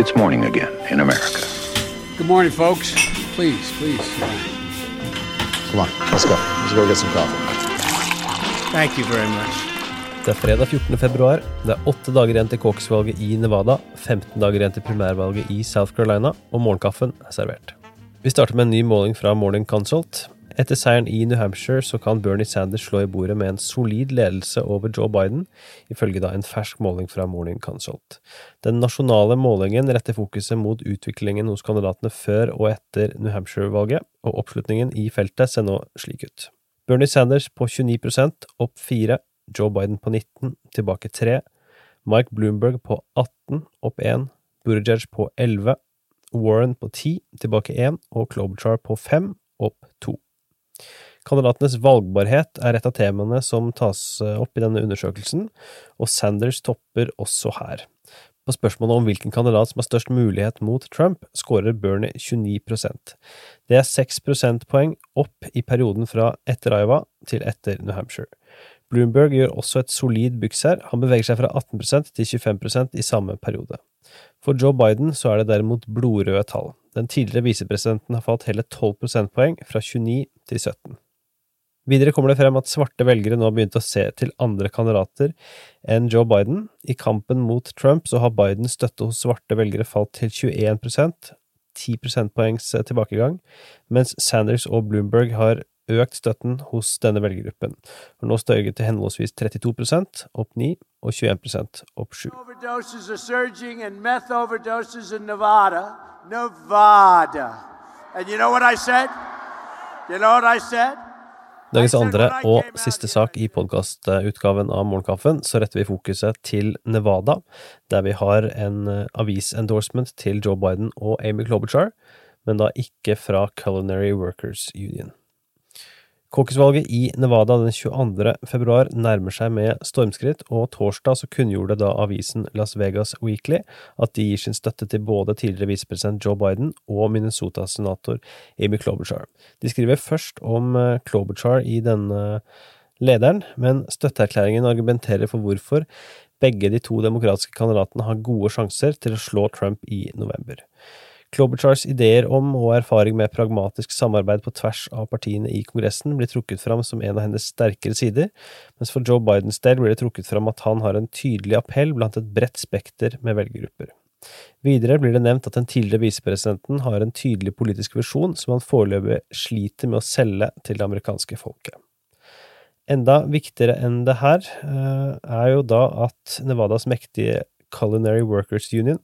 It's morning again in America. Good morning, folks. Please, please. Come on, let's go. Let's go get some coffee. Thank you very much. Det er fredag 14. februar. Det er åtte dager igjen til caucus-valget i Nevada, 15 dager igjen til primærvalget i South Carolina, og morgenkaffen er servert. Vi starter med en ny måling fra Morning Consult. Etter seieren i New Hampshire så kan Bernie Sanders slå i bordet med en solid ledelse over Joe Biden, ifølge da en fersk måling fra Morning Consult. Den nasjonale målingen retter fokuset mot utviklingen hos kandidatene før og etter New Hampshire-valget, og oppslutningen i feltet ser nå slik ut. Bernie Sanders på 29% opp 4, Joe Biden på 19, tilbake 3, Mike Bloomberg på 18, opp 1, Buttigieg på 11, Warren på 10, tilbake 1, og Klobuchar på 5, opp 2. Kandidatenes valgbarhet er et av temaene som tas eh, opp i denne undersøkelsen, og Sanders topper også her. På spørsmålet om hvilken kandidat som har størst mulighet mot Trump, skårer Bernie 29% Det er 6 prosentpoeng opp i perioden fra etter Iowa til etter New Hampshire. Bloomberg gjør også et solid byks her, han beveger seg fra 18% til 25% i samme periode. For Joe Biden så er det derimot blodrøde tall. Den tidligere visepresidenten har falt hele 12 prosentpoeng, fra 29 til 17. Videre kommer det frem at svarte velgere nå har begynt å se til andre kandidater enn Joe Biden. I kampen mot Trump så har Bidens støtte hos svarte velgere falt til 21% 10 prosentpoengs tilbakegang, mens Sanders og Bloomberg har økt støtten hos denne velgergruppen. Og nå støyer til henholdsvis 32% opp 9 og 21 opp 7. Overdoses are surging and meth overdoses in Nevada. Nevada. And you know what I said? You know what I said? Dagens andre og siste sak i podkastutgaven av Morgenkaffen, så retter vi fokuset til Nevada, der vi har en eh, avisendorsement til Joe Biden og Amy Klobuchar, men da ikke fra Culinary Workers Union. Caucus-valget i Nevada den 22. februar nærmer seg med stormskritt, og torsdag så kunngjorde da avisen Las Vegas Weekly at de gir sin støtte til både tidligere visepresident Joe Biden og Minnesota-senator Amy Klobuchar. De skriver først om eh, Klobuchar i denne lederen, men støtteerklæringen argumenterer for hvorfor begge de to demokratiske kandidatene har gode sjanser til å slå Trump i november. Klobuchars ideer om og erfaring med pragmatisk samarbeid på tvers av partiene i Kongressen blir trukket fram som en av hennes sterkere sider, mens for Joe Bidens del blir det trukket fram at han har en tydelig appell blant et bredt spekter med velgergrupper. Videre blir det nevnt at den tidligere visepresidenten har en tydelig politisk visjon som han foreløpig sliter med å selge til det amerikanske folket. Enda viktigere enn det her eh, er jo da at Nevadas mektige Culinary Workers Union,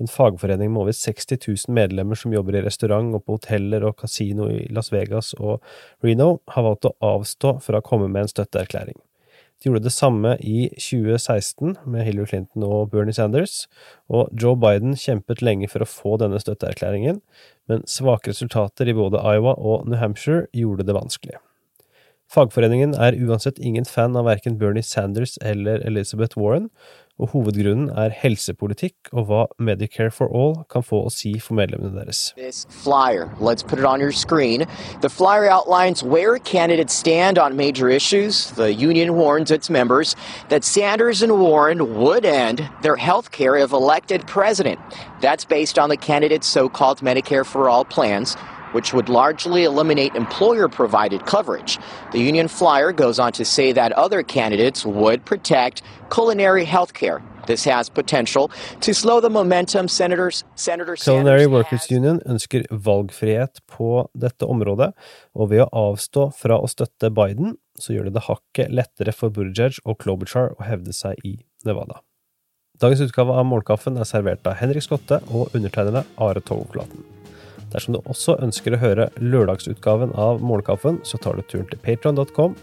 en fagforening med over 60 000 medlemmer som jobber i restaurant og på hoteller og kasino i Las Vegas og Reno, har valgt å avstå fra å komme med en støtteerklæring. De gjorde det samme i 2016 med Hillary Clinton og Bernie Sanders, og Joe Biden kjempet lenge for å få denne støtteerklæringen, men svake resultater i både Iowa og New Hampshire gjorde det vanskelig. Fagforeningen er uansett ingen fan av verken Bernie Sanders eller Elizabeth Warren, og hovedgrunnen er helsepolitikk og hva Medicare for All kan få å si for medlemmene deres. This flyer, let's put it on your screen. The flyer outlines where candidates stand on major issues. The union warns its members that Sanders and Warren would end their health care if elected president. That's based on the candidates' so-called Medicare for All plans which would largely eliminate employer provided coverage. The union flyer goes on to say that other candidates would protect culinary health care. This has potential to slow the momentum senators, Senator Culinary Workers Union ønsker valgfrihet på dette området, og ved å avstå fra å støtte Biden, så gjør det det hakket lettere for Buttigieg og Klobuchar å hevde seg i Nevada. Dagens utgave av Morgenkaffen er servert av Henrik Skotte og undertegnede Are Togokolaten. Dersom du også ønsker å høre lørdagsutgaven av Morgenkaffen, så tar du turen til patron.com.